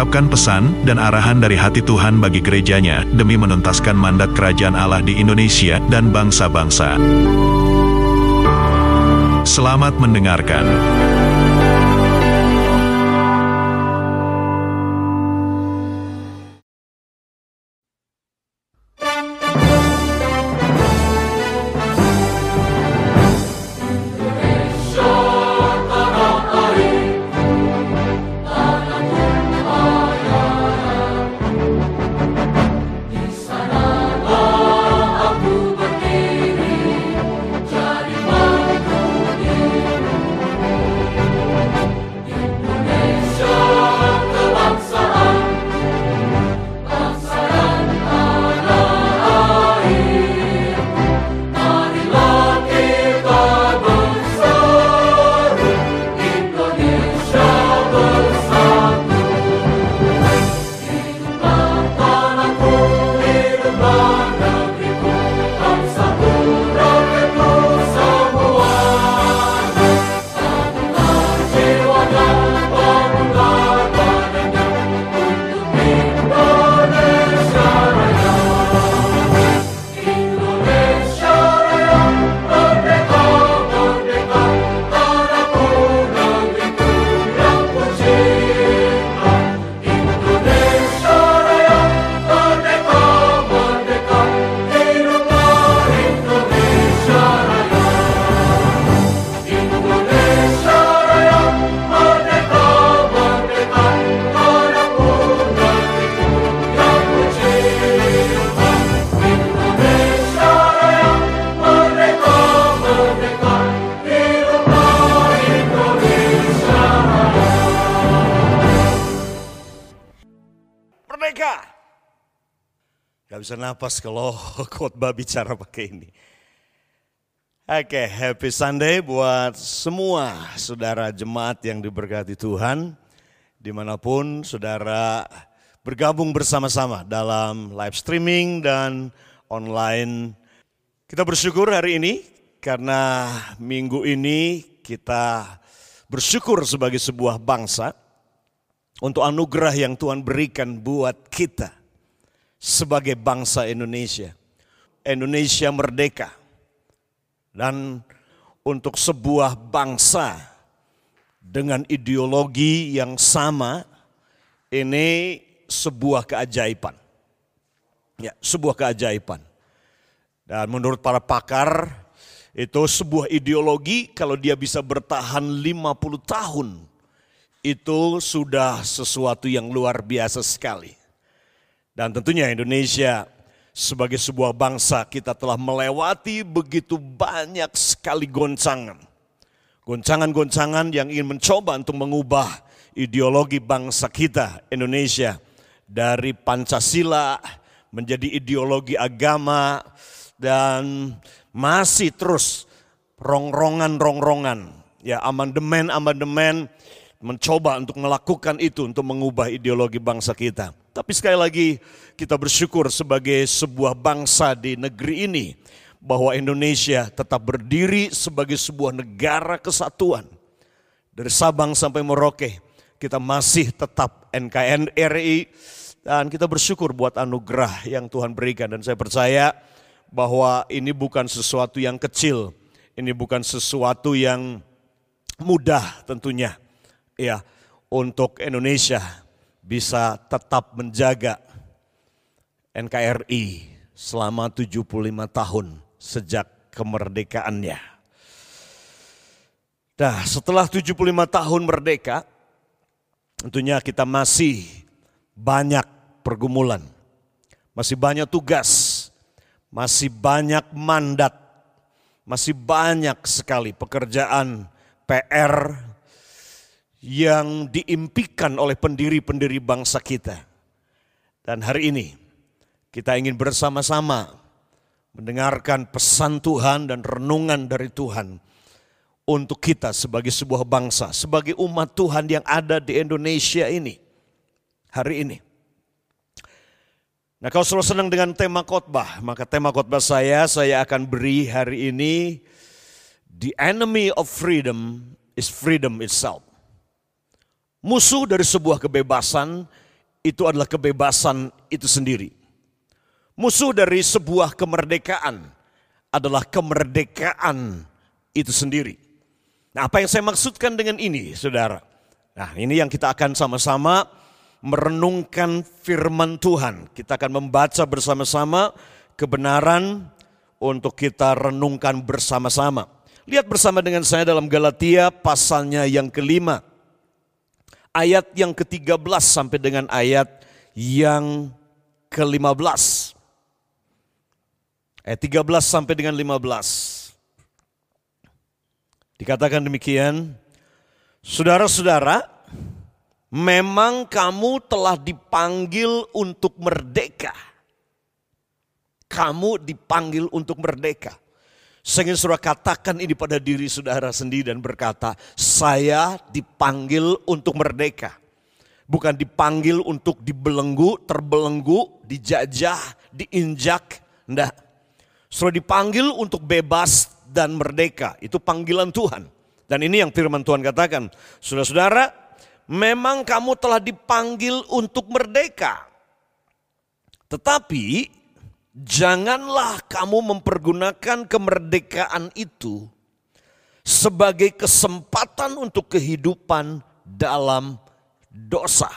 mengungkapkan pesan dan arahan dari hati Tuhan bagi gerejanya demi menuntaskan mandat kerajaan Allah di Indonesia dan bangsa-bangsa. Selamat mendengarkan. Napas kalau khotbah bicara pakai ini. Oke, happy Sunday buat semua saudara jemaat yang diberkati Tuhan. Di mana pun saudara bergabung bersama-sama dalam live streaming dan online. Kita bersyukur hari ini karena minggu ini kita bersyukur sebagai sebuah bangsa untuk anugerah yang Tuhan berikan buat kita sebagai bangsa Indonesia. Indonesia merdeka. Dan untuk sebuah bangsa dengan ideologi yang sama, ini sebuah keajaiban. Ya, sebuah keajaiban. Dan menurut para pakar, itu sebuah ideologi kalau dia bisa bertahan 50 tahun, itu sudah sesuatu yang luar biasa sekali. Dan tentunya Indonesia sebagai sebuah bangsa kita telah melewati begitu banyak sekali goncangan. Goncangan-goncangan yang ingin mencoba untuk mengubah ideologi bangsa kita Indonesia dari Pancasila menjadi ideologi agama dan masih terus rongrongan-rongrongan ya amandemen-amandemen mencoba untuk melakukan itu untuk mengubah ideologi bangsa kita. Tapi sekali lagi kita bersyukur sebagai sebuah bangsa di negeri ini bahwa Indonesia tetap berdiri sebagai sebuah negara kesatuan. Dari Sabang sampai Merauke kita masih tetap NKRI dan kita bersyukur buat anugerah yang Tuhan berikan dan saya percaya bahwa ini bukan sesuatu yang kecil, ini bukan sesuatu yang mudah tentunya ya untuk Indonesia bisa tetap menjaga NKRI selama 75 tahun sejak kemerdekaannya. Nah, setelah 75 tahun merdeka, tentunya kita masih banyak pergumulan, masih banyak tugas, masih banyak mandat, masih banyak sekali pekerjaan PR yang diimpikan oleh pendiri-pendiri bangsa kita. Dan hari ini kita ingin bersama-sama mendengarkan pesan Tuhan dan renungan dari Tuhan untuk kita sebagai sebuah bangsa, sebagai umat Tuhan yang ada di Indonesia ini hari ini. Nah kalau selalu senang dengan tema khotbah, maka tema khotbah saya, saya akan beri hari ini The enemy of freedom is freedom itself. Musuh dari sebuah kebebasan itu adalah kebebasan itu sendiri. Musuh dari sebuah kemerdekaan adalah kemerdekaan itu sendiri. Nah, apa yang saya maksudkan dengan ini, saudara? Nah, ini yang kita akan sama-sama merenungkan firman Tuhan. Kita akan membaca bersama-sama kebenaran untuk kita renungkan bersama-sama. Lihat bersama dengan saya dalam Galatia pasalnya yang kelima. Ayat yang ke-13 sampai dengan ayat yang ke-15. Ayat 13 sampai dengan 15. Dikatakan demikian, Saudara-saudara, memang kamu telah dipanggil untuk merdeka. Kamu dipanggil untuk merdeka. Sehingga saudara katakan ini pada diri saudara sendiri dan berkata, saya dipanggil untuk merdeka. Bukan dipanggil untuk dibelenggu, terbelenggu, dijajah, diinjak. Enggak. Saudara dipanggil untuk bebas dan merdeka. Itu panggilan Tuhan. Dan ini yang firman Tuhan katakan. Saudara-saudara, memang kamu telah dipanggil untuk merdeka. Tetapi janganlah kamu mempergunakan kemerdekaan itu sebagai kesempatan untuk kehidupan dalam dosa.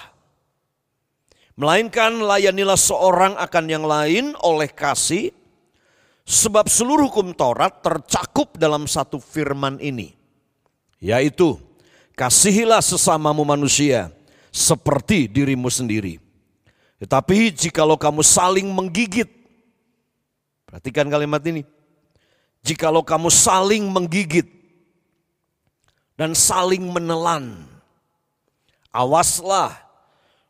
Melainkan layanilah seorang akan yang lain oleh kasih, Sebab seluruh hukum Taurat tercakup dalam satu firman ini. Yaitu, kasihilah sesamamu manusia seperti dirimu sendiri. Tetapi jikalau kamu saling menggigit, perhatikan kalimat ini. Jikalau kamu saling menggigit dan saling menelan, awaslah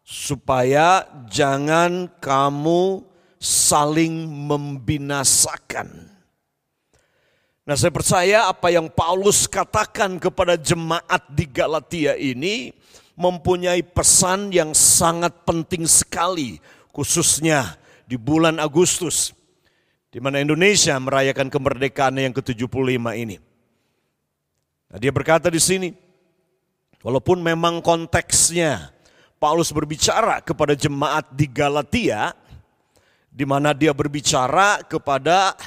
supaya jangan kamu saling membinasakan. Nah, saya percaya apa yang Paulus katakan kepada jemaat di Galatia ini mempunyai pesan yang sangat penting sekali, khususnya di bulan Agustus, di mana Indonesia merayakan kemerdekaan yang ke-75 ini. Nah, dia berkata di sini, walaupun memang konteksnya Paulus berbicara kepada jemaat di Galatia, di mana dia berbicara kepada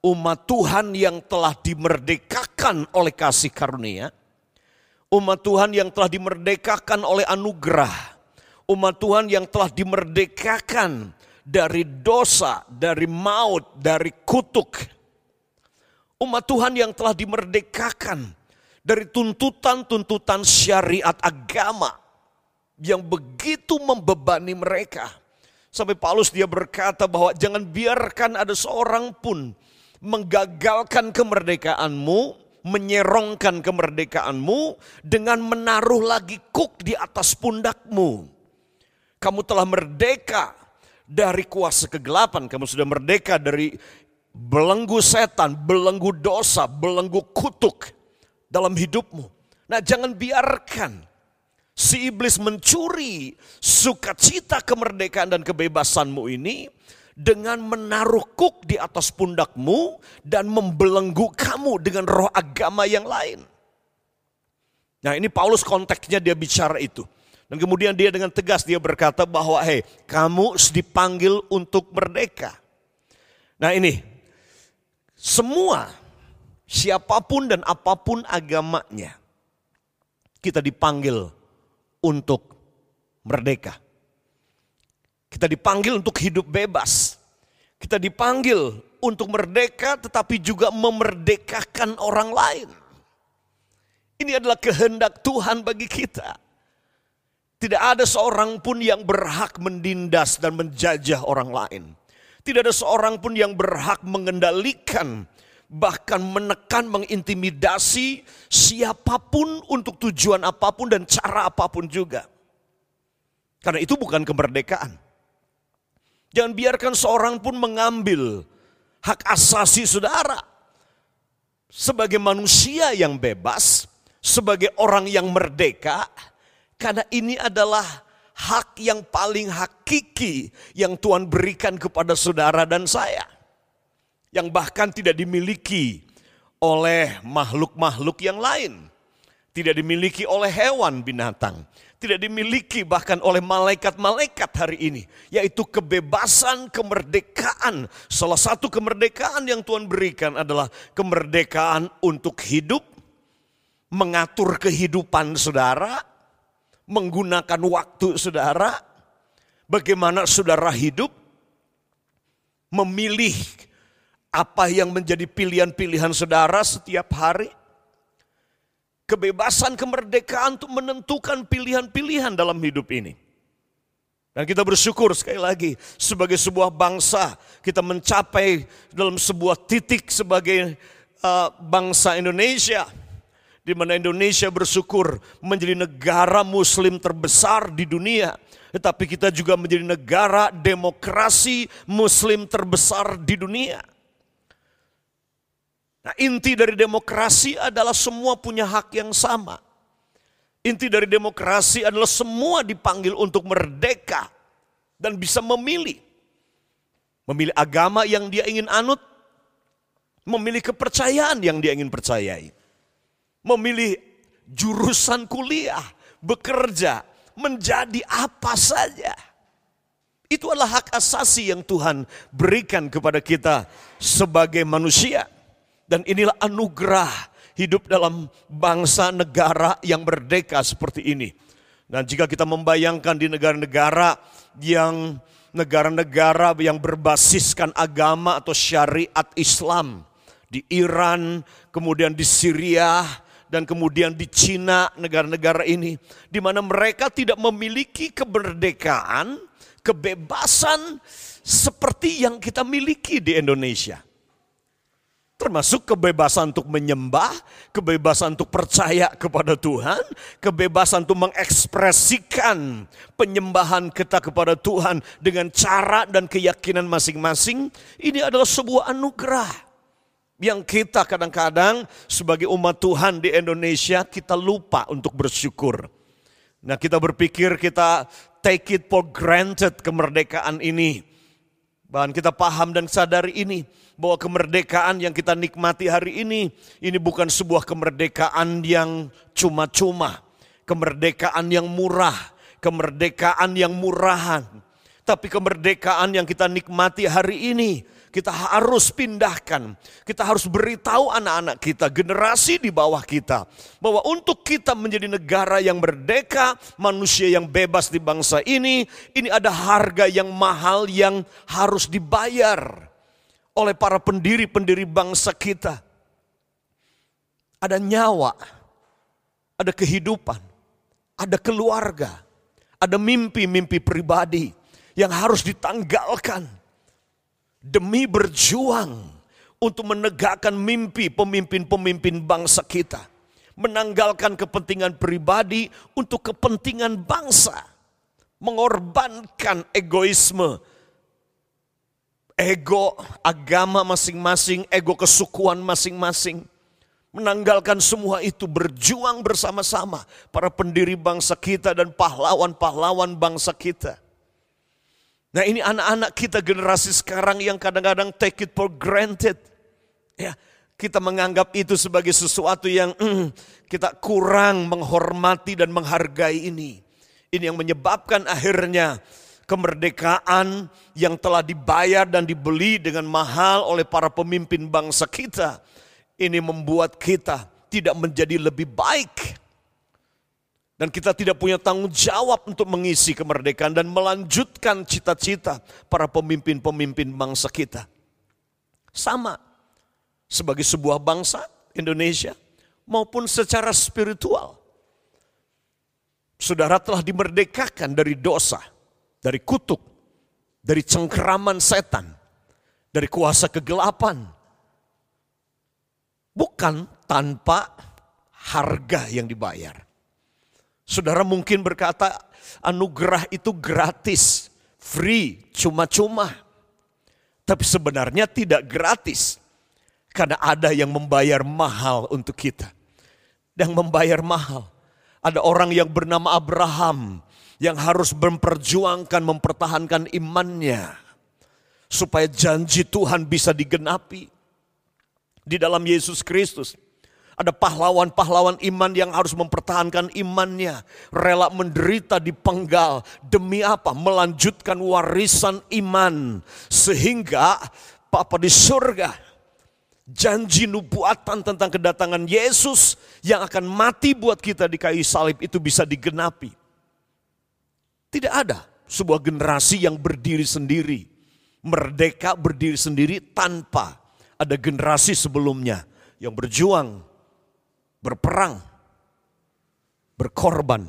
umat Tuhan yang telah dimerdekakan oleh kasih karunia, umat Tuhan yang telah dimerdekakan oleh anugerah, umat Tuhan yang telah dimerdekakan dari dosa, dari maut, dari kutuk. Umat Tuhan yang telah dimerdekakan dari tuntutan-tuntutan syariat agama yang begitu membebani mereka Sampai Paulus dia berkata bahwa jangan biarkan ada seorang pun menggagalkan kemerdekaanmu, menyerongkan kemerdekaanmu dengan menaruh lagi kuk di atas pundakmu. Kamu telah merdeka dari kuasa kegelapan, kamu sudah merdeka dari belenggu setan, belenggu dosa, belenggu kutuk dalam hidupmu. Nah, jangan biarkan si iblis mencuri sukacita kemerdekaan dan kebebasanmu ini dengan menaruh kuk di atas pundakmu dan membelenggu kamu dengan roh agama yang lain. Nah ini Paulus konteksnya dia bicara itu. Dan kemudian dia dengan tegas dia berkata bahwa hei kamu dipanggil untuk merdeka. Nah ini semua siapa pun dan apa pun agamanya kita dipanggil untuk merdeka. Kita dipanggil untuk hidup bebas. Kita dipanggil untuk merdeka tetapi juga memerdekakan orang lain. Ini adalah kehendak Tuhan bagi kita. Tidak ada seorang pun yang berhak mendindas dan menjajah orang lain. Tidak ada seorang pun yang berhak mengendalikan bahkan menekan, mengintimidasi siapa pun untuk tujuan apa pun dan cara apa pun juga. Karena itu bukan kemerdekaan. Jangan biarkan seorang pun mengambil hak asasi saudara. Sebagai manusia yang bebas, sebagai orang yang merdeka, karena ini adalah hak yang paling hakiki yang Tuhan berikan kepada saudara dan saya. Yang bahkan tidak dimiliki oleh makhluk-makhluk yang lain. Tidak dimiliki oleh hewan binatang. Tidak dimiliki bahkan oleh malaikat-malaikat hari ini. Yaitu kebebasan, kemerdekaan. Salah satu kemerdekaan yang Tuhan berikan adalah kemerdekaan untuk hidup. Mengatur kehidupan saudara. Menggunakan waktu saudara. Bagaimana saudara hidup. Memilih apa yang menjadi pilihan-pilihan saudara setiap hari. Kebebasan kemerdekaan untuk menentukan pilihan-pilihan dalam hidup ini. Dan kita bersyukur sekali lagi sebagai sebuah bangsa kita mencapai dalam sebuah titik sebagai uh, bangsa Indonesia di mana Indonesia bersyukur menjadi negara muslim terbesar di dunia tetapi kita juga menjadi negara demokrasi muslim terbesar di dunia. Nah, inti dari demokrasi adalah semua punya hak yang sama. Inti dari demokrasi adalah semua dipanggil untuk merdeka dan bisa memilih. Memilih agama yang dia ingin anut, memilih kepercayaan yang dia ingin percayai. Memilih jurusan kuliah, bekerja, menjadi apa saja. Itu adalah hak asasi yang Tuhan berikan kepada kita sebagai manusia. Dan inilah anugerah hidup dalam bangsa negara yang merdeka seperti ini. Dan jika kita membayangkan di negara-negara yang negara-negara yang berbasiskan agama atau syariat Islam di Iran, kemudian di Syria, dan kemudian di Cina, negara-negara ini, di mana mereka tidak memiliki kemerdekaan, kebebasan seperti yang kita miliki di Indonesia. Termasuk kebebasan untuk menyembah, kebebasan untuk percaya kepada Tuhan, kebebasan untuk mengekspresikan penyembahan kita kepada Tuhan dengan cara dan keyakinan masing-masing. Ini adalah sebuah anugerah yang kita kadang-kadang sebagai umat Tuhan di Indonesia kita lupa untuk bersyukur. Nah kita berpikir kita take it for granted kemerdekaan ini. Bahkan kita paham dan sadari ini bahwa kemerdekaan yang kita nikmati hari ini, ini bukan sebuah kemerdekaan yang cuma-cuma, kemerdekaan yang murah, kemerdekaan yang murahan. Tapi kemerdekaan yang kita nikmati hari ini, kita harus pindahkan. Kita harus beritahu anak-anak kita, generasi di bawah kita. Bahwa untuk kita menjadi negara yang merdeka, manusia yang bebas di bangsa ini, ini ada harga yang mahal yang harus dibayar oleh para pendiri-pendiri bangsa kita. Ada nyawa, ada kehidupan, ada keluarga, ada mimpi-mimpi pribadi yang harus ditanggalkan demi berjuang untuk menegakkan mimpi pemimpin-pemimpin bangsa kita. Menanggalkan kepentingan pribadi untuk kepentingan bangsa. Mengorbankan egoisme, ego agama masing-masing, ego kesukuan masing-masing. Menanggalkan semua itu berjuang bersama-sama para pendiri bangsa kita dan pahlawan-pahlawan bangsa kita. Nah ini anak-anak kita generasi sekarang yang kadang-kadang take it for granted. Ya, kita menganggap itu sebagai sesuatu yang mm, kita kurang menghormati dan menghargai ini. Ini yang menyebabkan akhirnya kemerdekaan yang telah dibayar dan dibeli dengan mahal oleh para pemimpin bangsa kita. Ini membuat kita tidak menjadi lebih baik. Dan kita tidak punya tanggung jawab untuk mengisi kemerdekaan dan melanjutkan cita-cita para pemimpin-pemimpin bangsa kita. Sama sebagai sebuah bangsa Indonesia maupun secara spiritual. Saudara telah dimerdekakan dari dosa dari kutuk, dari cengkeraman setan, dari kuasa kegelapan. Bukan tanpa harga yang dibayar. Saudara mungkin berkata anugerah itu gratis, free, cuma-cuma. Tapi sebenarnya tidak gratis. Karena ada yang membayar mahal untuk kita. Yang membayar mahal. Ada orang yang bernama Abraham yang harus memperjuangkan, mempertahankan imannya. Supaya janji Tuhan bisa digenapi. Di dalam Yesus Kristus. Ada pahlawan-pahlawan iman yang harus mempertahankan imannya. Rela menderita di penggal. Demi apa? Melanjutkan warisan iman. Sehingga Papa di surga janji nubuatan tentang kedatangan Yesus yang akan mati buat kita di kayu salib itu bisa digenapi. Tidak ada sebuah generasi yang berdiri sendiri, merdeka berdiri sendiri tanpa ada generasi sebelumnya yang berjuang berperang, berkorban.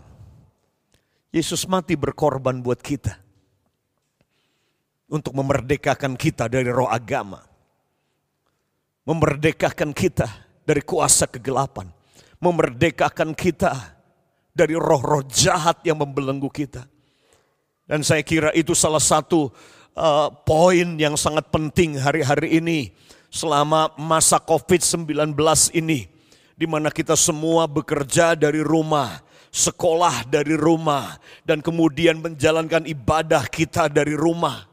Yesus mati berkorban buat kita. Untuk memerdekakan kita dari roh agama. Memerdekakan kita dari kuasa kegelapan. Memerdekakan kita dari roh-roh jahat yang membelenggu kita. Dan saya kira itu salah satu uh, poin yang sangat penting hari-hari ini selama masa COVID-19 ini di mana kita semua bekerja dari rumah, sekolah dari rumah, dan kemudian menjalankan ibadah kita dari rumah.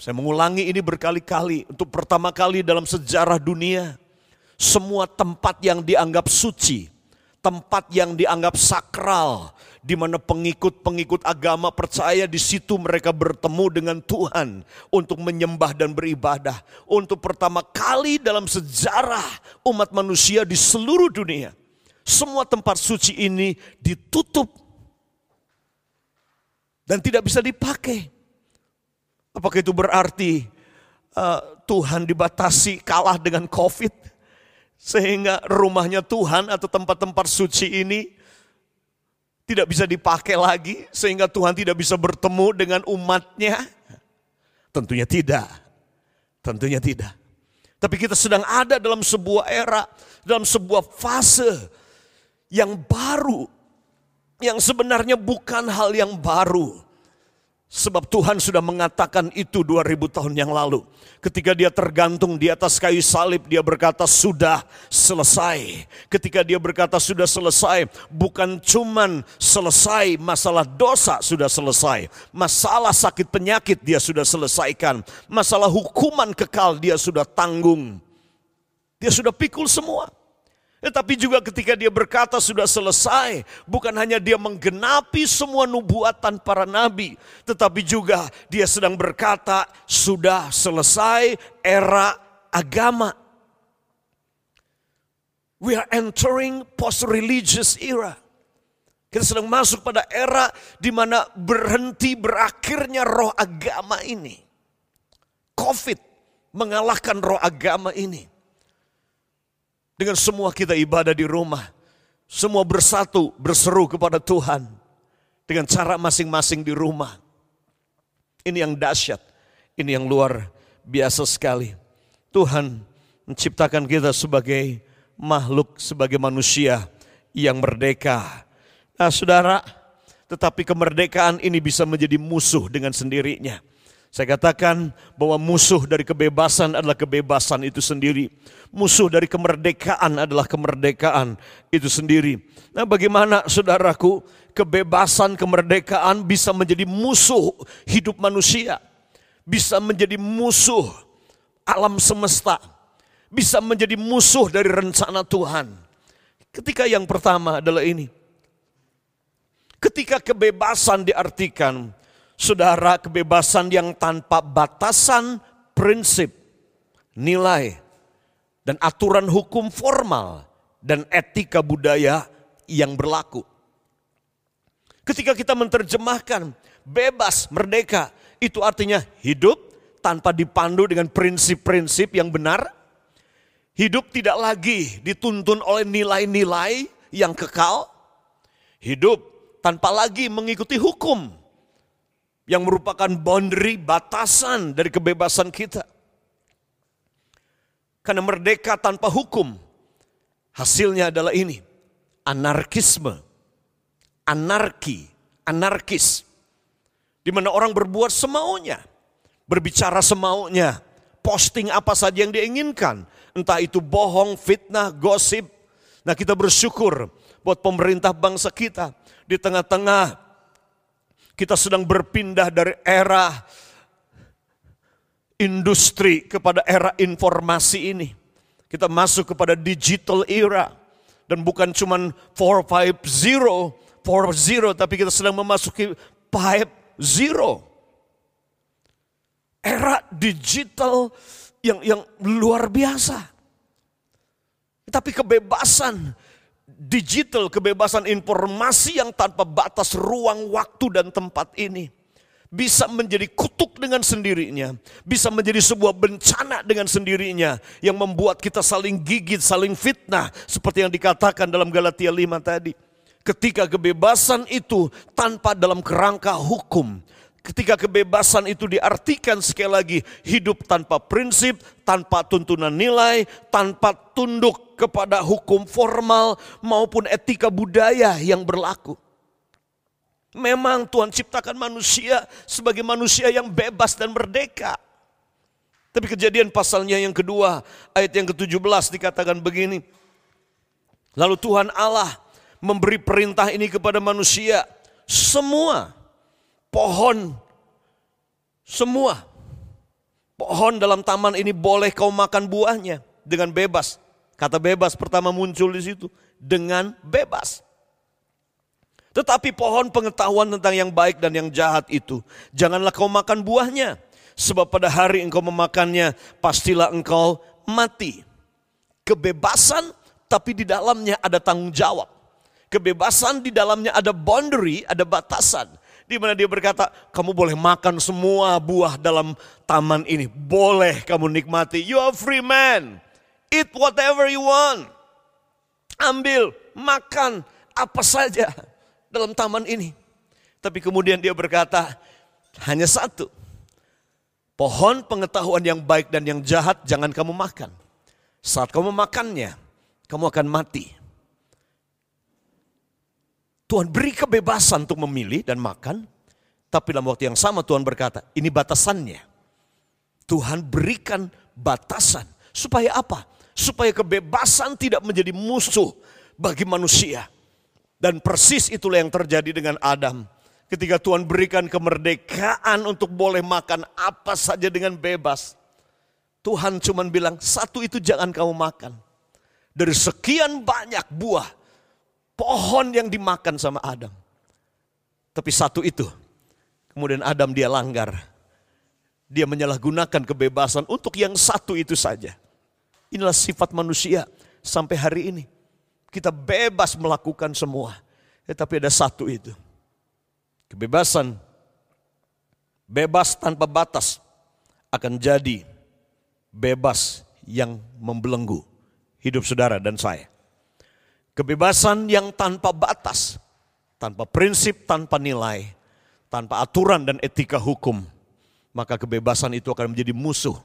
Saya mengulangi ini berkali-kali untuk pertama kali dalam sejarah dunia, semua tempat yang dianggap suci, tempat yang dianggap sakral, di mana pengikut-pengikut agama percaya di situ mereka bertemu dengan Tuhan untuk menyembah dan beribadah. Untuk pertama kali dalam sejarah umat manusia di seluruh dunia, semua tempat suci ini ditutup dan tidak bisa dipakai. Apakah itu berarti uh, Tuhan dibatasi kalah dengan COVID? Sehingga rumahnya Tuhan atau tempat-tempat suci ini tidak bisa dipakai lagi sehingga Tuhan tidak bisa bertemu dengan umatnya? Tentunya tidak. Tentunya tidak. Tapi kita sedang ada dalam sebuah era, dalam sebuah fase yang baru. Yang sebenarnya bukan hal yang baru. Sebab Tuhan sudah mengatakan itu 2000 tahun yang lalu. Ketika dia tergantung di atas kayu salib, dia berkata sudah selesai. Ketika dia berkata sudah selesai, bukan cuman selesai masalah dosa sudah selesai. Masalah sakit penyakit dia sudah selesaikan. Masalah hukuman kekal dia sudah tanggung. Dia sudah pikul semua. Tetapi juga ketika dia berkata sudah selesai, bukan hanya dia menggenapi semua nubuatan para nabi, tetapi juga dia sedang berkata sudah selesai era agama. We are entering post-religious era. Kita sedang masuk pada era di mana berhenti berakhirnya roh agama ini. Covid mengalahkan roh agama ini. Dengan semua kita ibadah di rumah. Semua bersatu, berseru kepada Tuhan. Dengan cara masing-masing di rumah. Ini yang dahsyat. Ini yang luar biasa sekali. Tuhan menciptakan kita sebagai makhluk, sebagai manusia yang merdeka. Nah saudara, tetapi kemerdekaan ini bisa menjadi musuh dengan sendirinya. Saya katakan bahwa musuh dari kebebasan adalah kebebasan itu sendiri. Musuh dari kemerdekaan adalah kemerdekaan itu sendiri. Nah bagaimana saudaraku kebebasan kemerdekaan bisa menjadi musuh hidup manusia. Bisa menjadi musuh alam semesta. Bisa menjadi musuh dari rencana Tuhan. Ketika yang pertama adalah ini. Ketika kebebasan diartikan Saudara, kebebasan yang tanpa batasan prinsip, nilai, dan aturan hukum formal dan etika budaya yang berlaku. Ketika kita menerjemahkan bebas, merdeka, itu artinya hidup tanpa dipandu dengan prinsip-prinsip yang benar. Hidup tidak lagi dituntun oleh nilai-nilai yang kekal. Hidup tanpa lagi mengikuti hukum yang merupakan boundary batasan dari kebebasan kita. Karena merdeka tanpa hukum, hasilnya adalah ini, anarkisme, anarki, anarkis. Di mana orang berbuat semaunya, berbicara semaunya, posting apa saja yang diinginkan, entah itu bohong, fitnah, gosip. Nah, kita bersyukur buat pemerintah bangsa kita di tengah-tengah kita sedang berpindah dari era industri kepada era informasi ini. Kita masuk kepada digital era dan bukan cuman 450 4.0 tapi kita sedang memasuki 5.0. Era digital yang yang luar biasa. Tapi kebebasan digital, kebebasan informasi yang tanpa batas ruang, waktu dan tempat ini bisa menjadi kutuk dengan sendirinya, bisa menjadi sebuah bencana dengan sendirinya yang membuat kita saling gigit, saling fitnah seperti yang dikatakan dalam Galatia 5 tadi. Ketika kebebasan itu tanpa dalam kerangka hukum, ketika kebebasan itu diartikan sekali lagi hidup tanpa prinsip, tanpa tuntunan nilai, tanpa tunduk kepada hukum formal maupun etika budaya yang berlaku. Memang Tuhan ciptakan manusia sebagai manusia yang bebas dan merdeka. Tapi kejadian pasalnya yang kedua, ayat yang ke-17 dikatakan begini. Lalu Tuhan Allah memberi perintah ini kepada manusia. Semua pohon, semua pohon dalam taman ini boleh kau makan buahnya dengan bebas. Kata bebas pertama muncul di situ dengan bebas. Tetapi pohon pengetahuan tentang yang baik dan yang jahat itu, janganlah kau makan buahnya. Sebab pada hari engkau memakannya, pastilah engkau mati. Kebebasan, tapi di dalamnya ada tanggung jawab. Kebebasan di dalamnya ada boundary, ada batasan. Di mana dia berkata, kamu boleh makan semua buah dalam taman ini. Boleh kamu nikmati. You are free man. Eat whatever you want. Ambil, makan apa saja dalam taman ini. Tapi kemudian dia berkata, hanya satu. Pohon pengetahuan yang baik dan yang jahat jangan kamu makan. Saat kamu makannya, kamu akan mati. Tuhan beri kebebasan untuk memilih dan makan, tapi dalam waktu yang sama Tuhan berkata, ini batasannya. Tuhan berikan batasan. Supaya apa? Supaya kebebasan tidak menjadi musuh bagi manusia. Dan persis itulah yang terjadi dengan Adam. Ketika Tuhan berikan kemerdekaan untuk boleh makan apa saja dengan bebas. Tuhan cuma bilang, satu itu jangan kamu makan. Dari sekian banyak buah pohon yang dimakan sama Adam. Tapi satu itu, kemudian Adam dia langgar. Dia menyalahgunakan kebebasan untuk yang satu itu saja. Inilah sifat manusia sampai hari ini. Kita bebas melakukan semua. Tetapi ada satu itu. Kebebasan, bebas tanpa batas akan jadi bebas yang membelenggu hidup saudara dan saya. Kebebasan yang tanpa batas, tanpa prinsip, tanpa nilai, tanpa aturan dan etika hukum. Maka kebebasan itu akan menjadi musuh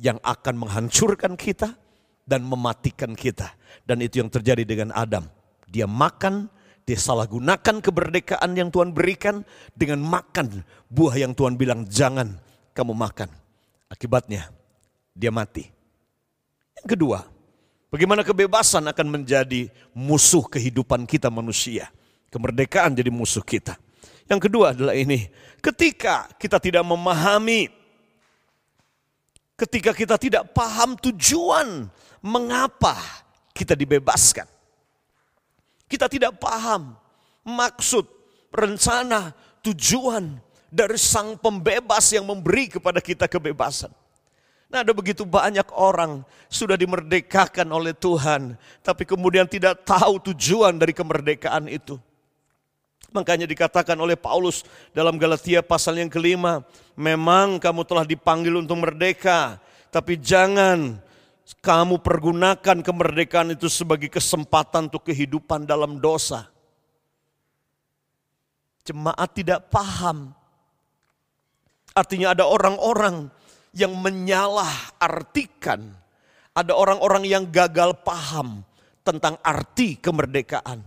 yang akan menghancurkan kita dan mematikan kita. Dan itu yang terjadi dengan Adam. Dia makan, dia salah gunakan kemerdekaan yang Tuhan berikan dengan makan buah yang Tuhan bilang jangan kamu makan. Akibatnya dia mati. Yang kedua, Bagaimana kebebasan akan menjadi musuh kehidupan kita manusia. Kemerdekaan jadi musuh kita. Yang kedua adalah ini, ketika kita tidak memahami, ketika kita tidak paham tujuan mengapa kita dibebaskan. Kita tidak paham maksud, rencana, tujuan dari sang pembebas yang memberi kepada kita kebebasan. Nah ada begitu banyak orang sudah dimerdekakan oleh Tuhan. Tapi kemudian tidak tahu tujuan dari kemerdekaan itu. Makanya dikatakan oleh Paulus dalam Galatia pasal yang kelima. Memang kamu telah dipanggil untuk merdeka. Tapi jangan kamu pergunakan kemerdekaan itu sebagai kesempatan untuk kehidupan dalam dosa. Jemaat tidak paham. Artinya ada orang-orang yang menyalah artikan. Ada orang-orang yang gagal paham tentang arti kemerdekaan.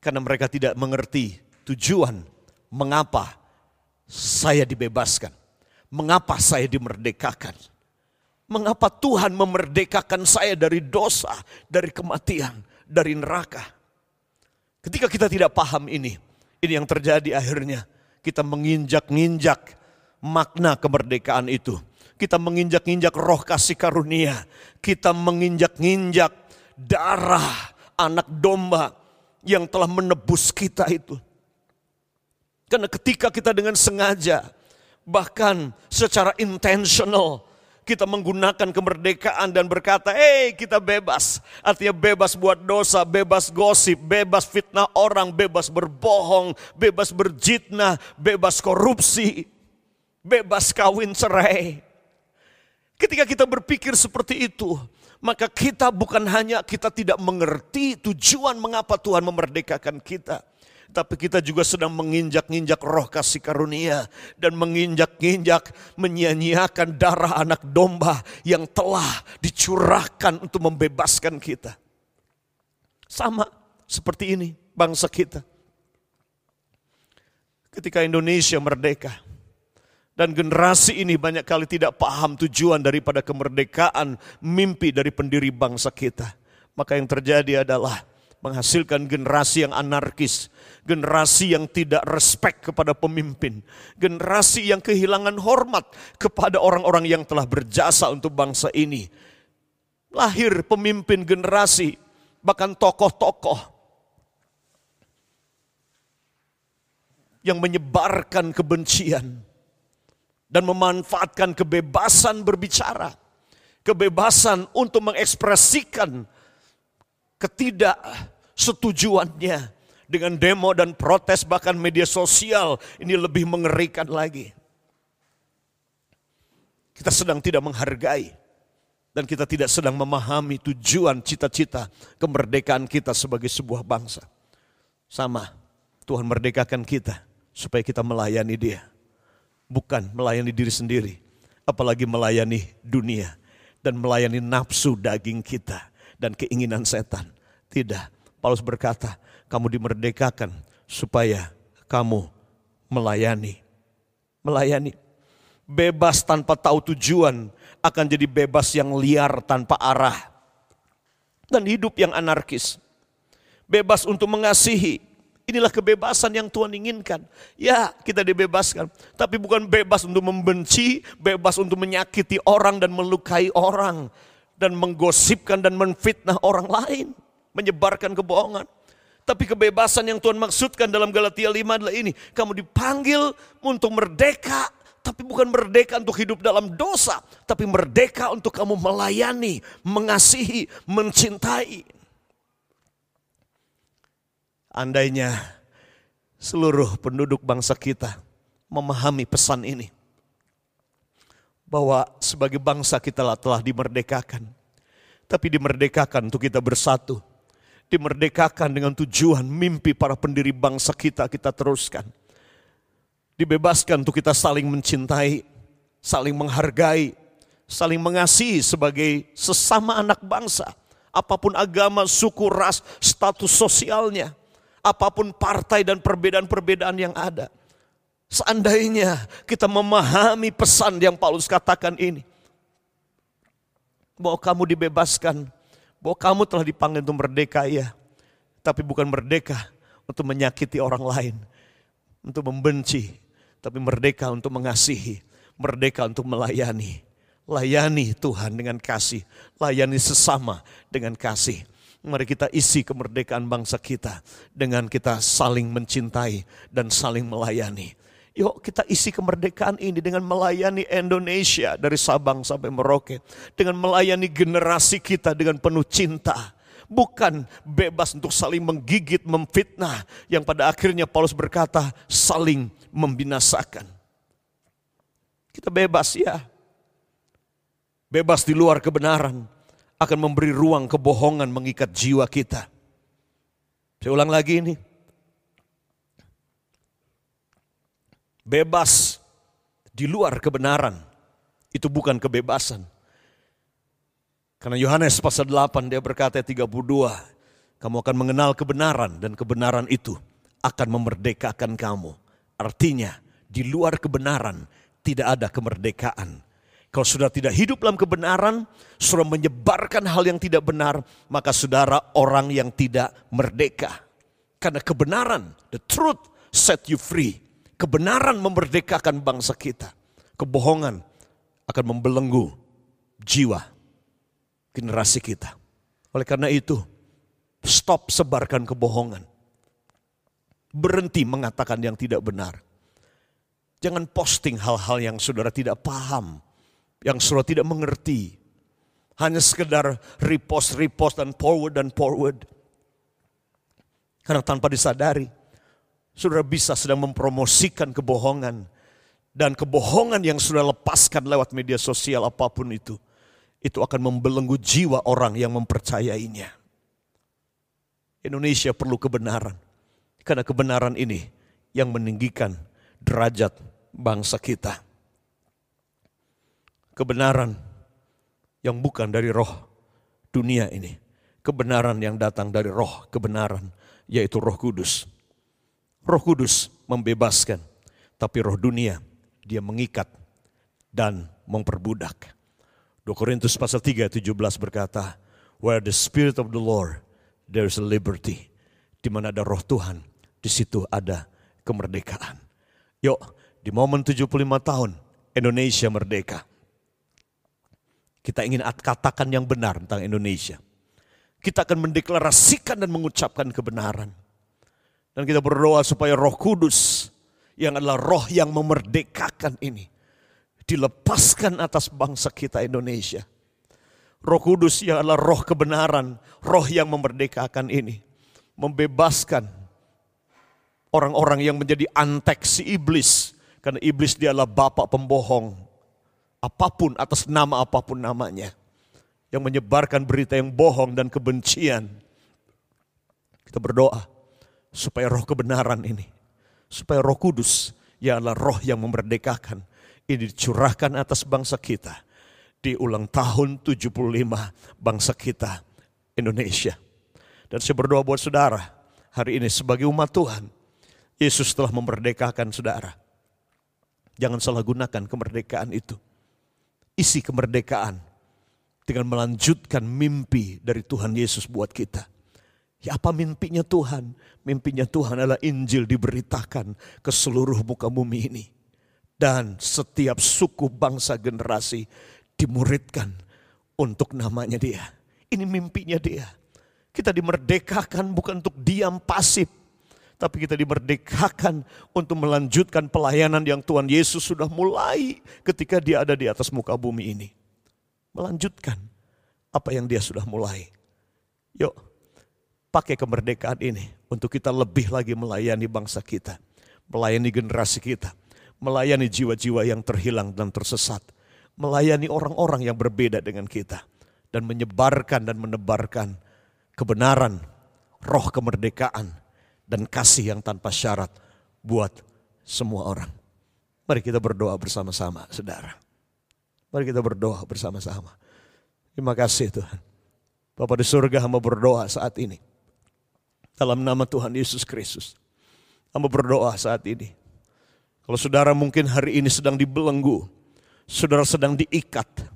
Karena mereka tidak mengerti tujuan mengapa saya dibebaskan. Mengapa saya dimerdekakan? Mengapa Tuhan memerdekakan saya dari dosa, dari kematian, dari neraka? Ketika kita tidak paham ini, ini yang terjadi akhirnya. Kita menginjak-injak makna kemerdekaan itu. Kita menginjak-injak roh kasih karunia. Kita menginjak-injak darah anak domba yang telah menebus kita itu. Karena ketika kita dengan sengaja, bahkan secara intentional, kita menggunakan kemerdekaan dan berkata, "Eh, hey, kita bebas." Artinya bebas buat dosa, bebas gosip, bebas fitnah orang, bebas berbohong, bebas berjitnah, bebas korupsi, bebas kawin cerai. Ketika kita berpikir seperti itu, maka kita bukan hanya kita tidak mengerti tujuan mengapa Tuhan memerdekakan kita, tapi kita juga sedang menginjak-injak roh kasih karunia dan menginjak-injak menyia-nyiakan darah anak domba yang telah dicurahkan untuk membebaskan kita. Sama seperti ini bangsa kita. Ketika Indonesia merdeka, dan generasi ini banyak kali tidak paham tujuan daripada kemerdekaan mimpi dari pendiri bangsa kita. Maka yang terjadi adalah menghasilkan generasi yang anarkis, generasi yang tidak respect kepada pemimpin, generasi yang kehilangan hormat kepada orang-orang yang telah berjasa untuk bangsa ini. Lahir pemimpin generasi, bahkan tokoh-tokoh yang menyebarkan kebencian, dan memanfaatkan kebebasan berbicara, kebebasan untuk mengekspresikan ketidaksetujuannya dengan demo dan protes bahkan media sosial ini lebih mengerikan lagi. Kita sedang tidak menghargai dan kita tidak sedang memahami tujuan cita-cita kemerdekaan kita sebagai sebuah bangsa. Sama, Tuhan merdekakan kita supaya kita melayani Dia bukan melayani diri sendiri, apalagi melayani dunia dan melayani nafsu daging kita dan keinginan setan. Tidak, Paulus berkata, kamu dimerdekakan supaya kamu melayani. Melayani. Bebas tanpa tahu tujuan akan jadi bebas yang liar tanpa arah. Dan hidup yang anarkis. Bebas untuk mengasihi, Inilah kebebasan yang Tuhan inginkan. Ya, kita dibebaskan. Tapi bukan bebas untuk membenci, bebas untuk menyakiti orang dan melukai orang. Dan menggosipkan dan menfitnah orang lain. Menyebarkan kebohongan. Tapi kebebasan yang Tuhan maksudkan dalam Galatia 5 adalah ini. Kamu dipanggil untuk merdeka. Tapi bukan merdeka untuk hidup dalam dosa. Tapi merdeka untuk kamu melayani, mengasihi, mencintai. Andainya seluruh penduduk bangsa kita memahami pesan ini. Bahwa sebagai bangsa kita telah dimerdekakan. Tapi dimerdekakan untuk kita bersatu. Dimerdekakan dengan tujuan mimpi para pendiri bangsa kita kita teruskan. Dibebaskan untuk kita saling mencintai, saling menghargai, saling mengasihi sebagai sesama anak bangsa. Apa pun agama, suku, ras, status sosialnya apa pun partai dan perbedaan-perbedaan yang ada. Seandainya kita memahami pesan yang Paulus katakan ini. Bahwa kamu dibebaskan, bahwa kamu telah dipanggil untuk merdeka ya. Tapi bukan merdeka untuk menyakiti orang lain. Untuk membenci, tapi merdeka untuk mengasihi. Merdeka untuk melayani. Layani Tuhan dengan kasih. Layani sesama dengan kasih Mari kita isi kemerdekaan bangsa kita dengan kita saling mencintai dan saling melayani. Yuk kita isi kemerdekaan ini dengan melayani Indonesia dari Sabang sampai Merauke. Dengan melayani generasi kita dengan penuh cinta. Bukan bebas untuk saling menggigit, memfitnah. Yang pada akhirnya Paulus berkata saling membinasakan. Kita bebas ya. Bebas di luar kebenaran akan memberi ruang kebohongan mengikat jiwa kita. Saya ulang lagi ini. Bebas di luar kebenaran itu bukan kebebasan. Karena Yohanes pasal 8 dia berkata 32, kamu akan mengenal kebenaran dan kebenaran itu akan memerdekakan kamu. Artinya di luar kebenaran tidak ada kemerdekaan. Kalau saudara tidak hidup dalam kebenaran, saudara menyebarkan hal yang tidak benar, maka saudara orang yang tidak merdeka. Karena kebenaran, the truth set you free. Kebenaran memerdekakan bangsa kita. Kebohongan akan membelenggu jiwa generasi kita. Oleh karena itu, stop sebarkan kebohongan. Berhenti mengatakan yang tidak benar. Jangan posting hal-hal yang saudara tidak paham yang saudara tidak mengerti. Hanya sekedar repost, repost, dan forward, dan forward. Karena tanpa disadari, saudara bisa sedang mempromosikan kebohongan. Dan kebohongan yang sudah lepaskan lewat media sosial apa pun itu. Itu akan membelenggu jiwa orang yang mempercayainya. Indonesia perlu kebenaran. Karena kebenaran ini yang meninggikan derajat bangsa kita kebenaran yang bukan dari roh dunia ini. Kebenaran yang datang dari roh kebenaran, yaitu roh kudus. Roh kudus membebaskan, tapi roh dunia dia mengikat dan memperbudak. 2 Korintus pasal 3 17 berkata, Where the spirit of the Lord, there is a liberty. Di mana ada roh Tuhan, di situ ada kemerdekaan. Yuk, di momen 75 tahun Indonesia merdeka. Kita ingin katakan yang benar tentang Indonesia. Kita akan mendeklarasikan dan mengucapkan kebenaran. Dan kita berdoa supaya roh kudus yang adalah roh yang memerdekakan ini. Dilepaskan atas bangsa kita Indonesia. Roh kudus yang adalah roh kebenaran, roh yang memerdekakan ini. Membebaskan orang-orang yang menjadi antek si iblis. Karena iblis dia adalah bapak pembohong, apa pun atas nama apa pun namanya yang menyebarkan berita yang bohong dan kebencian. Kita berdoa supaya roh kebenaran ini, supaya roh kudus yang adalah roh yang memerdekakan ini dicurahkan atas bangsa kita di ulang tahun 75 bangsa kita Indonesia. Dan saya berdoa buat saudara hari ini sebagai umat Tuhan, Yesus telah memerdekakan saudara. Jangan salah gunakan kemerdekaan itu isi kemerdekaan dengan melanjutkan mimpi dari Tuhan Yesus buat kita. Ya apa mimpinya Tuhan? Mimpinya Tuhan adalah Injil diberitakan ke seluruh muka bumi ini. Dan setiap suku bangsa generasi dimuridkan untuk namanya dia. Ini mimpinya dia. Kita dimerdekakan bukan untuk diam pasif tapi kita dimerdekakan untuk melanjutkan pelayanan yang Tuhan Yesus sudah mulai ketika dia ada di atas muka bumi ini. Melanjutkan apa yang dia sudah mulai. Yuk, pakai kemerdekaan ini untuk kita lebih lagi melayani bangsa kita, melayani generasi kita, melayani jiwa-jiwa yang terhilang dan tersesat, melayani orang-orang yang berbeda dengan kita, dan menyebarkan dan menebarkan kebenaran, roh kemerdekaan, dan kasih yang tanpa syarat buat semua orang. Mari kita berdoa bersama-sama, saudara. Mari kita berdoa bersama-sama. Terima kasih Tuhan. Bapak di surga hamba berdoa saat ini. Dalam nama Tuhan Yesus Kristus. Hamba berdoa saat ini. Kalau saudara mungkin hari ini sedang dibelenggu. Saudara sedang diikat.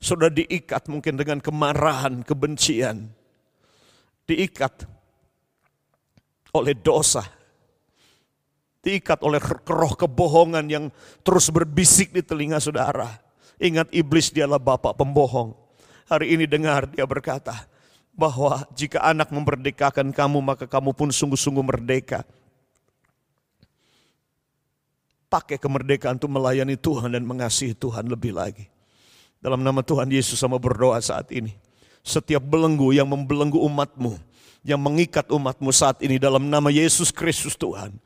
Saudara diikat mungkin dengan kemarahan, kebencian. Diikat oleh dosa. Diikat oleh roh kebohongan yang terus berbisik di telinga saudara. Ingat iblis dialah bapak pembohong. Hari ini dengar dia berkata bahwa jika anak memerdekakan kamu maka kamu pun sungguh-sungguh merdeka. Pakai kemerdekaan untuk melayani Tuhan dan mengasihi Tuhan lebih lagi. Dalam nama Tuhan Yesus sama berdoa saat ini. Setiap belenggu yang membelenggu umatmu, yang mengikat umatmu saat ini dalam nama Yesus Kristus Tuhan.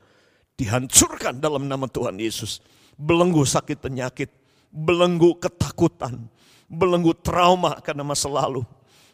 Dihancurkan dalam nama Tuhan Yesus. Belenggu sakit penyakit, belenggu ketakutan, belenggu trauma karena masa lalu,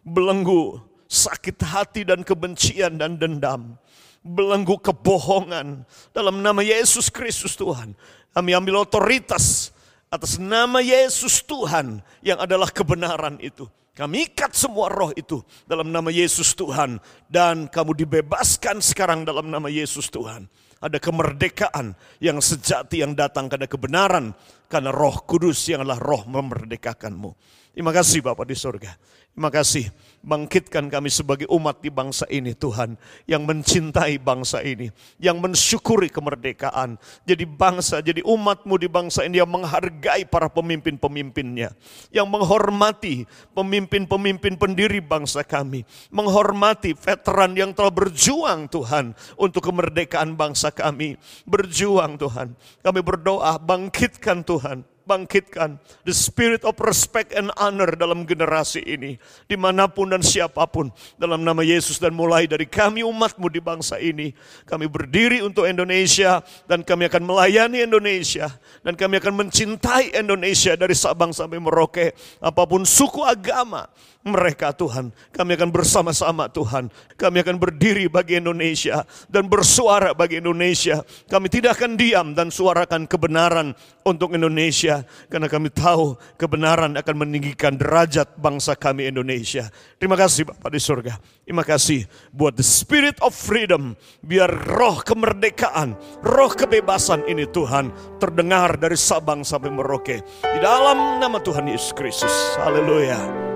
belenggu sakit hati dan kebencian dan dendam, belenggu kebohongan dalam nama Yesus Kristus Tuhan. Kami ambil otoritas atas nama Yesus Tuhan yang adalah kebenaran itu. Kami ikat semua roh itu dalam nama Yesus Tuhan. Dan kamu dibebaskan sekarang dalam nama Yesus Tuhan. Ada kemerdekaan yang sejati yang datang karena kebenaran. Karena roh kudus yang adalah roh memerdekakanmu. Terima kasih Bapak di surga. Terima kasih bangkitkan kami sebagai umat di bangsa ini Tuhan. Yang mencintai bangsa ini. Yang mensyukuri kemerdekaan. Jadi bangsa, jadi umatmu di bangsa ini yang menghargai para pemimpin-pemimpinnya. Yang menghormati pemimpin-pemimpin pendiri bangsa kami. Menghormati veteran yang telah berjuang Tuhan. Untuk kemerdekaan bangsa kami. Berjuang Tuhan. Kami berdoa bangkitkan Tuhan bangkitkan the spirit of respect and honor dalam generasi ini. Di mana pun dan siapa pun dalam nama Yesus dan mulai dari kami umatmu di bangsa ini. Kami berdiri untuk Indonesia dan kami akan melayani Indonesia. Dan kami akan mencintai Indonesia dari Sabang sampai Merauke. Apa pun suku agama mereka Tuhan. Kami akan bersama-sama Tuhan. Kami akan berdiri bagi Indonesia dan bersuara bagi Indonesia. Kami tidak akan diam dan suarakan kebenaran untuk Indonesia. Karena kami tahu kebenaran akan meninggikan derajat bangsa kami Indonesia. Terima kasih Bapak di surga. Terima kasih buat the spirit of freedom. Biar roh kemerdekaan, roh kebebasan ini Tuhan terdengar dari Sabang sampai Merauke. Di dalam nama Tuhan Yesus Kristus. Haleluya.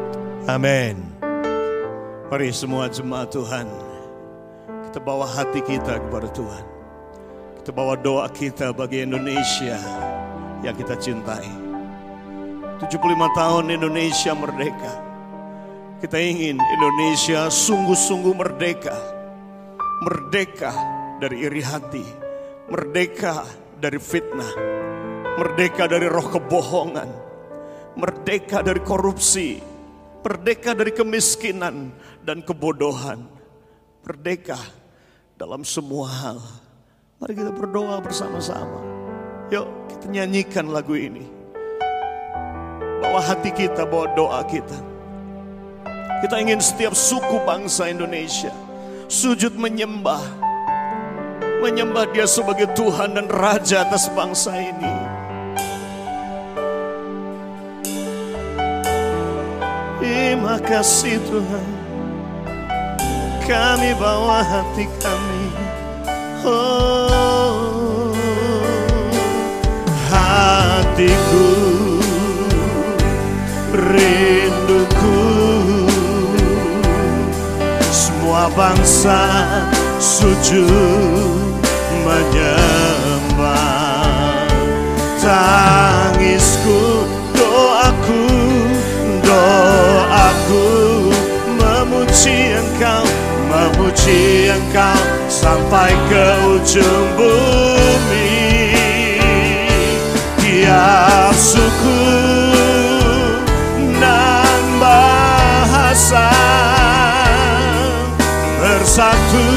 Amin. Mari semua jemaat Tuhan. Kita bawa hati kita kepada Tuhan. Kita bawa doa kita bagi Indonesia yang kita cintai. 75 tahun Indonesia merdeka. Kita ingin Indonesia sungguh-sungguh merdeka. Merdeka dari iri hati. Merdeka dari fitnah. Merdeka dari roh kebohongan. Merdeka dari korupsi Merdeka dari kemiskinan dan kebodohan. Merdeka dalam semua hal. Mari kita berdoa bersama-sama. Yuk kita nyanyikan lagu ini. Bawa hati kita, bawa doa kita. Kita ingin setiap suku bangsa Indonesia sujud menyembah. Menyembah dia sebagai Tuhan dan Raja atas bangsa ini. Terima kasih Tuhan. Kami bawa hati kami. Oh Hatiku Rinduku. Semua bangsa sujud menyembah. Tangisku memuji engkau memuji engkau sampai ke ujung bumi. Tiap suku dan bahasa bersatu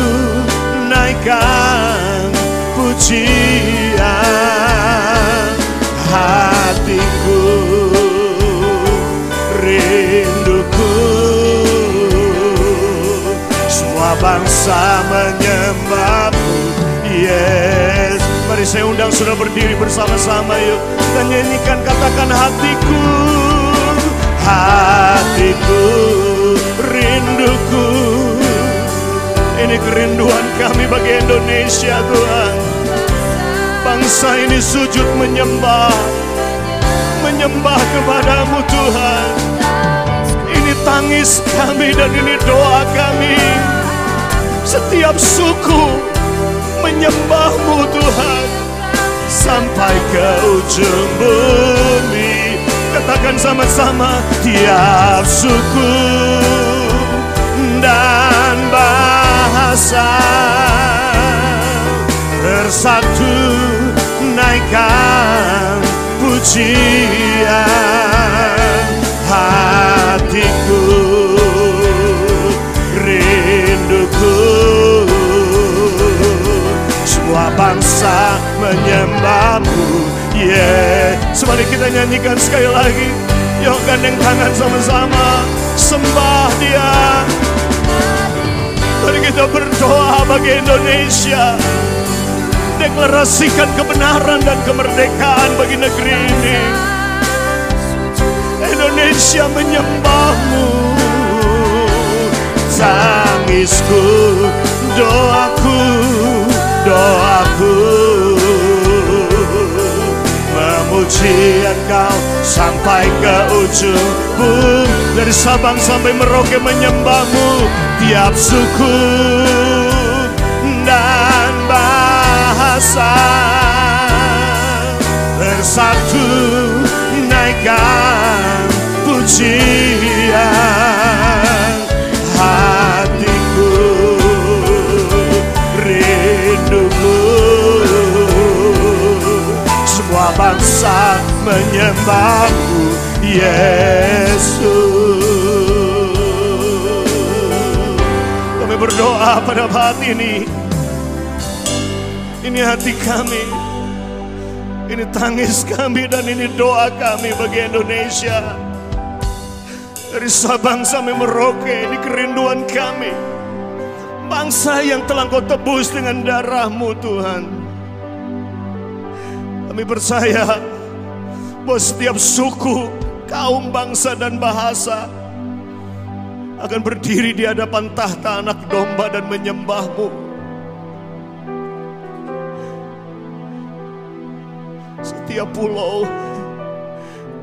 naikkan pujian hatiku Semua bangsa menyembahmu. Yes. Mari saya undang sudah berdiri bersama-sama yuk. Dan nyanyikan katakan hatiku. Hatiku Rinduku. Ini kerinduan kami bagi Indonesia Tuhan. Bangsa ini sujud menyembah. Menyembah kepadamu Tuhan. Ini tangis kami dan ini doa kami. Setiap suku menyembahmu Tuhan. Sampai ke ujung bumi. Katakan sama-sama tiap suku dan bahasa bersatu naikkan pujian hatiku semua bangsa menyembahmu. Yeah. Semari kita nyanyikan sekali lagi. Yuk gandeng tangan sama-sama. Sembah dia. Mari kita berdoa bagi Indonesia. Deklarasikan kebenaran dan kemerdekaan bagi negeri ini. Indonesia menyembahmu, tangisku, doaku, doaku. Memuji engkau sampai ke ujung bumi Dari Sabang sampai Merauke menyembahmu Tiap suku dan bahasa. Bersatu naikkan pujian. Bangsa menyembahmu Yesus. Kami berdoa pada saat ini. Ini hati kami. Ini tangis kami dan ini doa kami bagi Indonesia. Dari Sabang sampai Merauke ini kerinduan kami. Bangsa yang telah kau tebus dengan darahmu Tuhan. Kami percaya bahwa setiap suku, kaum, bangsa, dan bahasa akan berdiri di hadapan tahta anak domba dan menyembahmu. Setiap pulau,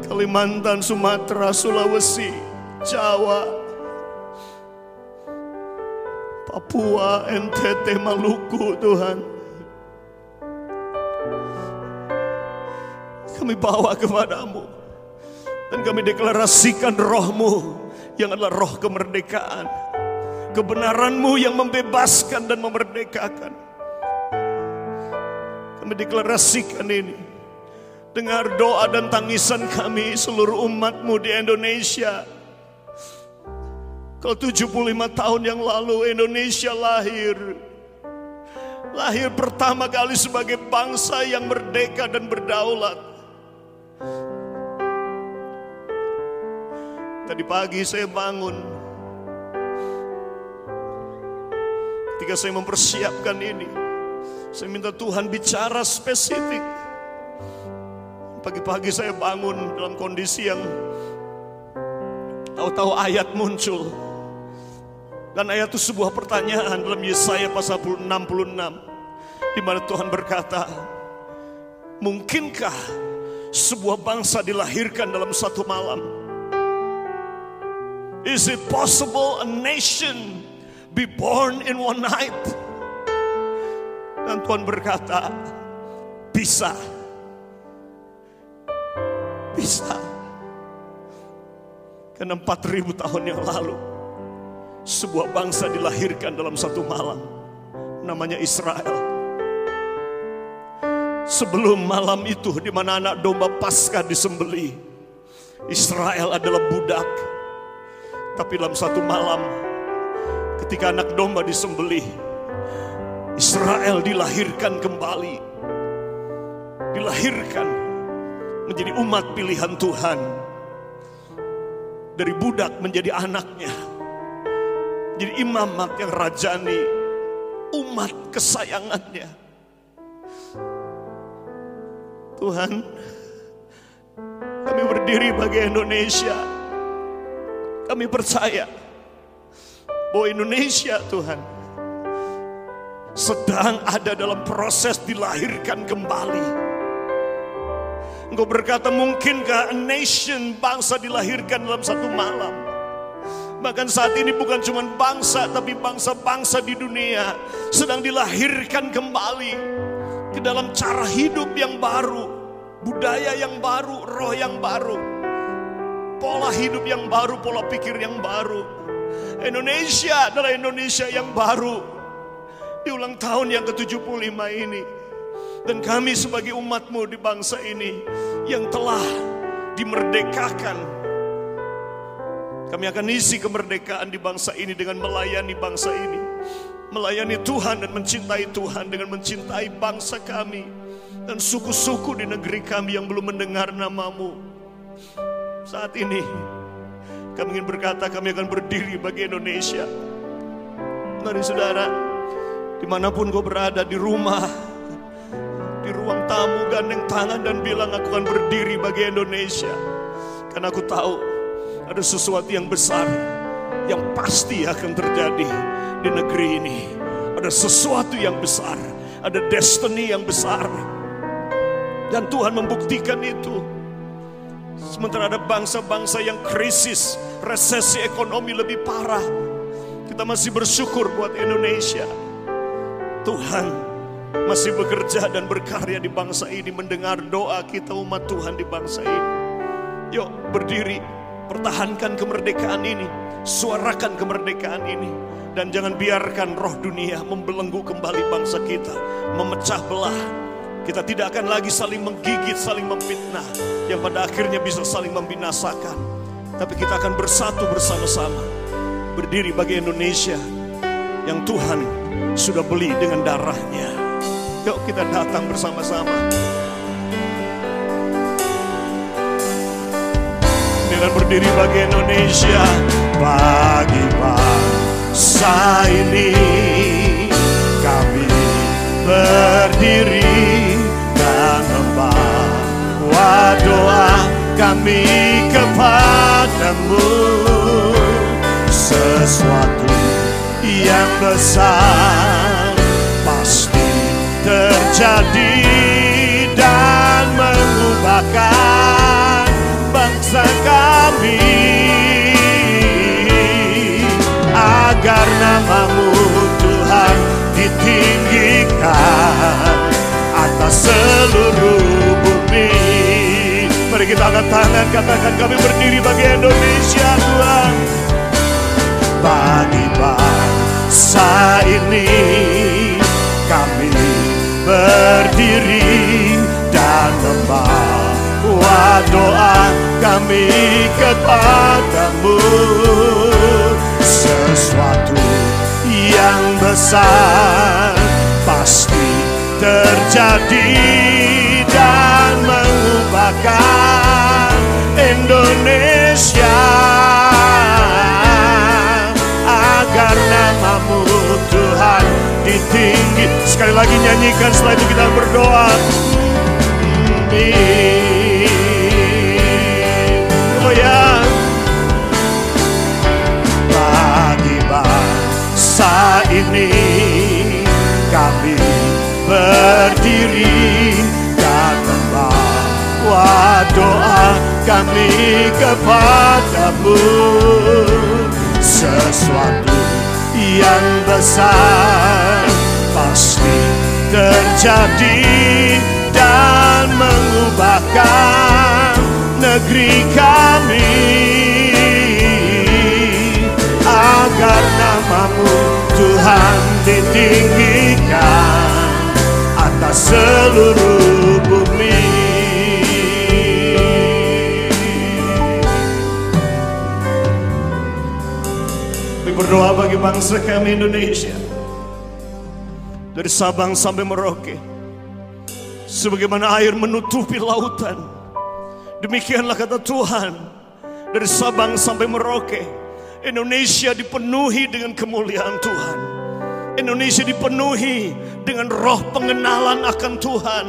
Kalimantan, Sumatera, Sulawesi, Jawa, Papua, NTT, Maluku, Tuhan. Kami bawa kepadamu. Dan kami deklarasikan rohmu yang adalah roh kemerdekaan. Kebenaranmu yang membebaskan dan memerdekakan. Kami deklarasikan ini. Dengar doa dan tangisan kami seluruh umatmu di Indonesia. Kalau 75 tahun yang lalu Indonesia lahir. Lahir pertama kali sebagai bangsa yang merdeka dan berdaulat. Tadi pagi saya bangun. Ketika saya mempersiapkan ini, saya minta Tuhan bicara spesifik. Pagi-pagi saya bangun dalam kondisi yang tahu-tahu ayat muncul. Dan ayat itu sebuah pertanyaan dalam Yesaya pasal 66 di mana Tuhan berkata, "Mungkinkah sebuah bangsa dilahirkan dalam satu malam?" Is it possible a nation be born in one night? Dan Tuhan berkata, bisa. Bisa. Karena 4000 tahun yang lalu, sebuah bangsa dilahirkan dalam satu malam. Namanya Israel. Sebelum malam itu di mana anak domba Paskah disembelih, Israel adalah budak. Tapi dalam satu malam ketika anak domba disembelih, Israel dilahirkan kembali. Dilahirkan menjadi umat pilihan Tuhan. Dari budak menjadi anaknya. Jadi imamat yang rajani, umat kesayangannya. Tuhan, kami berdiri bagi Indonesia. Kami percaya bahwa Indonesia Tuhan sedang ada dalam proses dilahirkan kembali. Engkau berkata mungkinkah a nation bangsa dilahirkan dalam satu malam. Bahkan saat ini bukan cuma bangsa tapi bangsa-bangsa di dunia sedang dilahirkan kembali ke dalam cara hidup yang baru, budaya yang baru, roh yang baru, pola hidup yang baru, pola pikir yang baru. Indonesia adalah Indonesia yang baru di ulang tahun yang ke-75 ini. Dan kami sebagai umatmu di bangsa ini yang telah dimerdekakan. Kami akan isi kemerdekaan di bangsa ini dengan melayani bangsa ini. Melayani Tuhan dan mencintai Tuhan dengan mencintai bangsa kami. Dan suku-suku di negeri kami yang belum mendengar namamu. Saat ini kami ingin berkata kami akan berdiri bagi Indonesia. Mari saudara, di mana pun kau berada di rumah, di ruang tamu gandeng tangan dan bilang aku akan berdiri bagi Indonesia. Karena aku tahu ada sesuatu yang besar yang pasti akan terjadi di negeri ini. Ada sesuatu yang besar, ada destiny yang besar. Dan Tuhan membuktikan itu. Sementara ada bangsa-bangsa yang krisis, resesi ekonomi lebih parah. Kita masih bersyukur buat Indonesia. Tuhan masih bekerja dan berkarya di bangsa ini, mendengar doa kita umat Tuhan di bangsa ini. Yuk berdiri, pertahankan kemerdekaan ini, suarakan kemerdekaan ini. Dan jangan biarkan roh dunia membelenggu kembali bangsa kita, memecah belah. Kita tidak akan lagi saling menggigit, saling memfitnah, yang pada akhirnya bisa saling membinasakan. Tapi kita akan bersatu bersama-sama, berdiri bagi Indonesia yang Tuhan sudah beli dengan darahnya. Yuk kita datang bersama-sama. Dengan berdiri bagi Indonesia, bagi bangsa ini kami berdiri dan membawa doa kami kepadamu. Sesuatu yang besar pasti terjadi bangsa kami. Agar namamu Tuhan ditinggikan atas seluruh bumi. Mari kita angkat tangan katakan kami berdiri bagi Indonesia Tuhan. Bagi bangsa ini kami berdiri dan membawa doa kami kepadamu sesuatu yang besar pasti terjadi dan mengubahkan Indonesia agar namamu Tuhan ditinggi. Sekali lagi nyanyikan setelah itu kita berdoa. Ini kami berdiri dan membawa doa kami kepadamu. Sesuatu yang besar pasti terjadi dan mengubahkan negeri kami. Agar namamu Tuhan ditinggikan atas seluruh bumi. Kami berdoa bagi bangsa kami Indonesia. Dari Sabang sampai Merauke. Sebagaimana air menutupi lautan. Demikianlah kata Tuhan. Dari Sabang sampai Merauke. Indonesia dipenuhi dengan kemuliaan Tuhan. Indonesia dipenuhi dengan roh pengenalan akan Tuhan.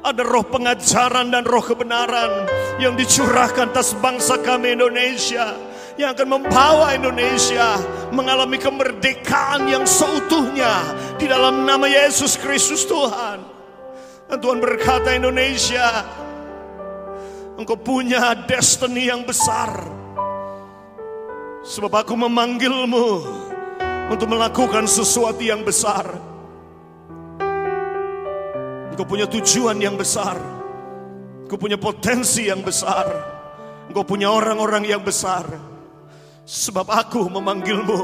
Ada roh pengajaran dan roh kebenaran yang dicurahkan atas bangsa kami Indonesia yang akan membawa Indonesia mengalami kemerdekaan yang seutuhnya di dalam nama Yesus Kristus Tuhan. Dan Tuhan berkata Indonesia, engkau punya destiny yang besar. Sebab aku memanggilmu untuk melakukan sesuatu yang besar. Engkau punya tujuan yang besar. Engkau punya potensi yang besar. Engkau punya orang-orang yang besar. Sebab aku memanggilmu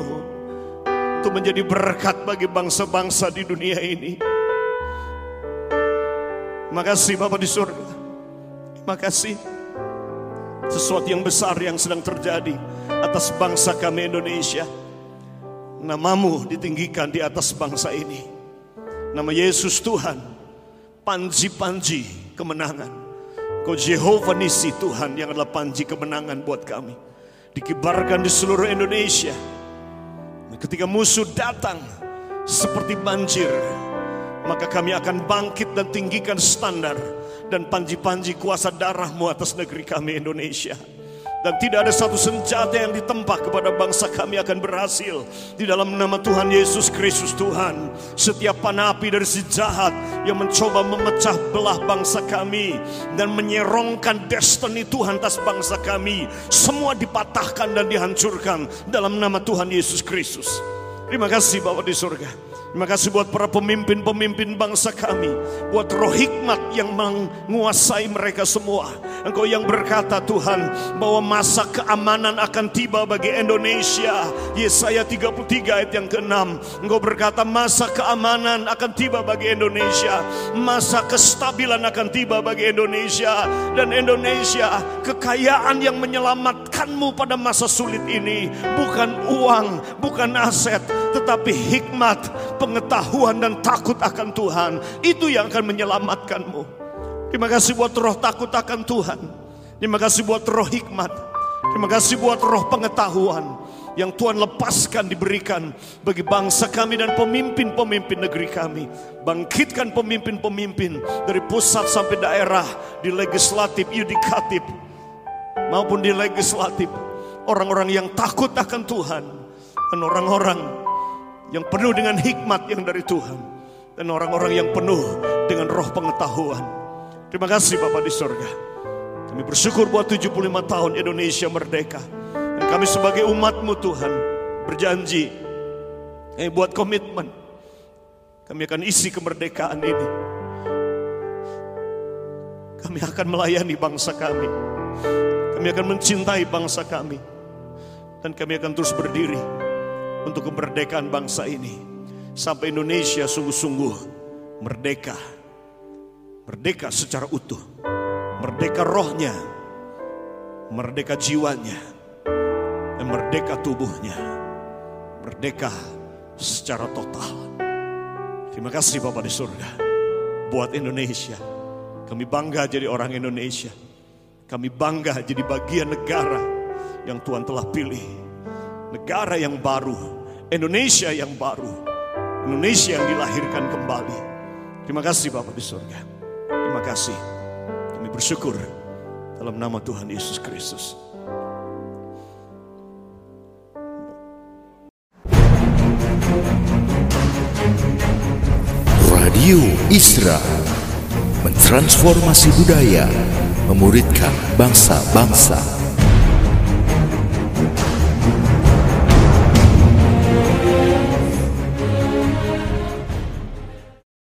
untuk menjadi berkat bagi bangsa-bangsa di dunia ini. Makasih Bapak di surga. Makasih sesuatu yang besar yang sedang terjadi atas bangsa kami Indonesia. Namamu ditinggikan di atas bangsa ini. Nama Yesus Tuhan, panji-panji kemenangan. Kau Jehovah Nisi Tuhan yang adalah panji kemenangan buat kami. Dikibarkan di seluruh Indonesia. Ketika musuh datang seperti banjir, maka kami akan bangkit dan tinggikan standar dan panji-panji kuasa darahmu atas negeri kami Indonesia. Dan tidak ada satu senjata yang ditempa kepada bangsa kami akan berhasil. Di dalam nama Tuhan Yesus Kristus Tuhan. Setiap panapi dari si jahat yang mencoba memecah belah bangsa kami. Dan menyerongkan destiny Tuhan atas bangsa kami. Semua dipatahkan dan dihancurkan dalam nama Tuhan Yesus Kristus. Terima kasih Bapak di surga. Terima kasih buat para pemimpin-pemimpin bangsa kami. Buat roh hikmat yang menguasai mereka semua. Engkau yang berkata Tuhan bahwa masa keamanan akan tiba bagi Indonesia. Yesaya 33 ayat yang ke-6. Engkau berkata masa keamanan akan tiba bagi Indonesia. Masa kestabilan akan tiba bagi Indonesia. Dan Indonesia kekayaan yang menyelamatkanmu pada masa sulit ini. Bukan uang, bukan aset. Tetapi hikmat, pengetahuan dan takut akan Tuhan. Itu yang akan menyelamatkanmu. Terima kasih buat roh takut akan Tuhan. Terima kasih buat roh hikmat. Terima kasih buat roh pengetahuan yang Tuhan lepaskan diberikan bagi bangsa kami dan pemimpin-pemimpin negeri kami. Bangkitkan pemimpin-pemimpin dari pusat sampai daerah di legislatif, yudikatif maupun di legislatif. Orang-orang yang takut akan Tuhan dan orang-orang yang penuh dengan hikmat yang dari Tuhan dan orang-orang yang penuh dengan roh pengetahuan. Terima kasih Bapak di surga. Kami bersyukur buat 75 tahun Indonesia merdeka. Dan kami sebagai umatmu Tuhan berjanji. Kami buat komitmen. Kami akan isi kemerdekaan ini. Kami akan melayani bangsa kami. Kami akan mencintai bangsa kami. Dan kami akan terus berdiri untuk kemerdekaan bangsa ini. Sampai Indonesia sungguh-sungguh merdeka. Merdeka secara utuh. Merdeka rohnya. Merdeka jiwanya. Dan merdeka tubuhnya. Merdeka secara total. Terima kasih Bapak di surga. Buat Indonesia. Kami bangga jadi orang Indonesia. Kami bangga jadi bagian negara yang Tuhan telah pilih negara yang baru, Indonesia yang baru, Indonesia yang dilahirkan kembali. Terima kasih Bapak di surga. Terima kasih. Kami bersyukur dalam nama Tuhan Yesus Kristus. Radio Isra mentransformasi budaya, memuridkan bangsa-bangsa.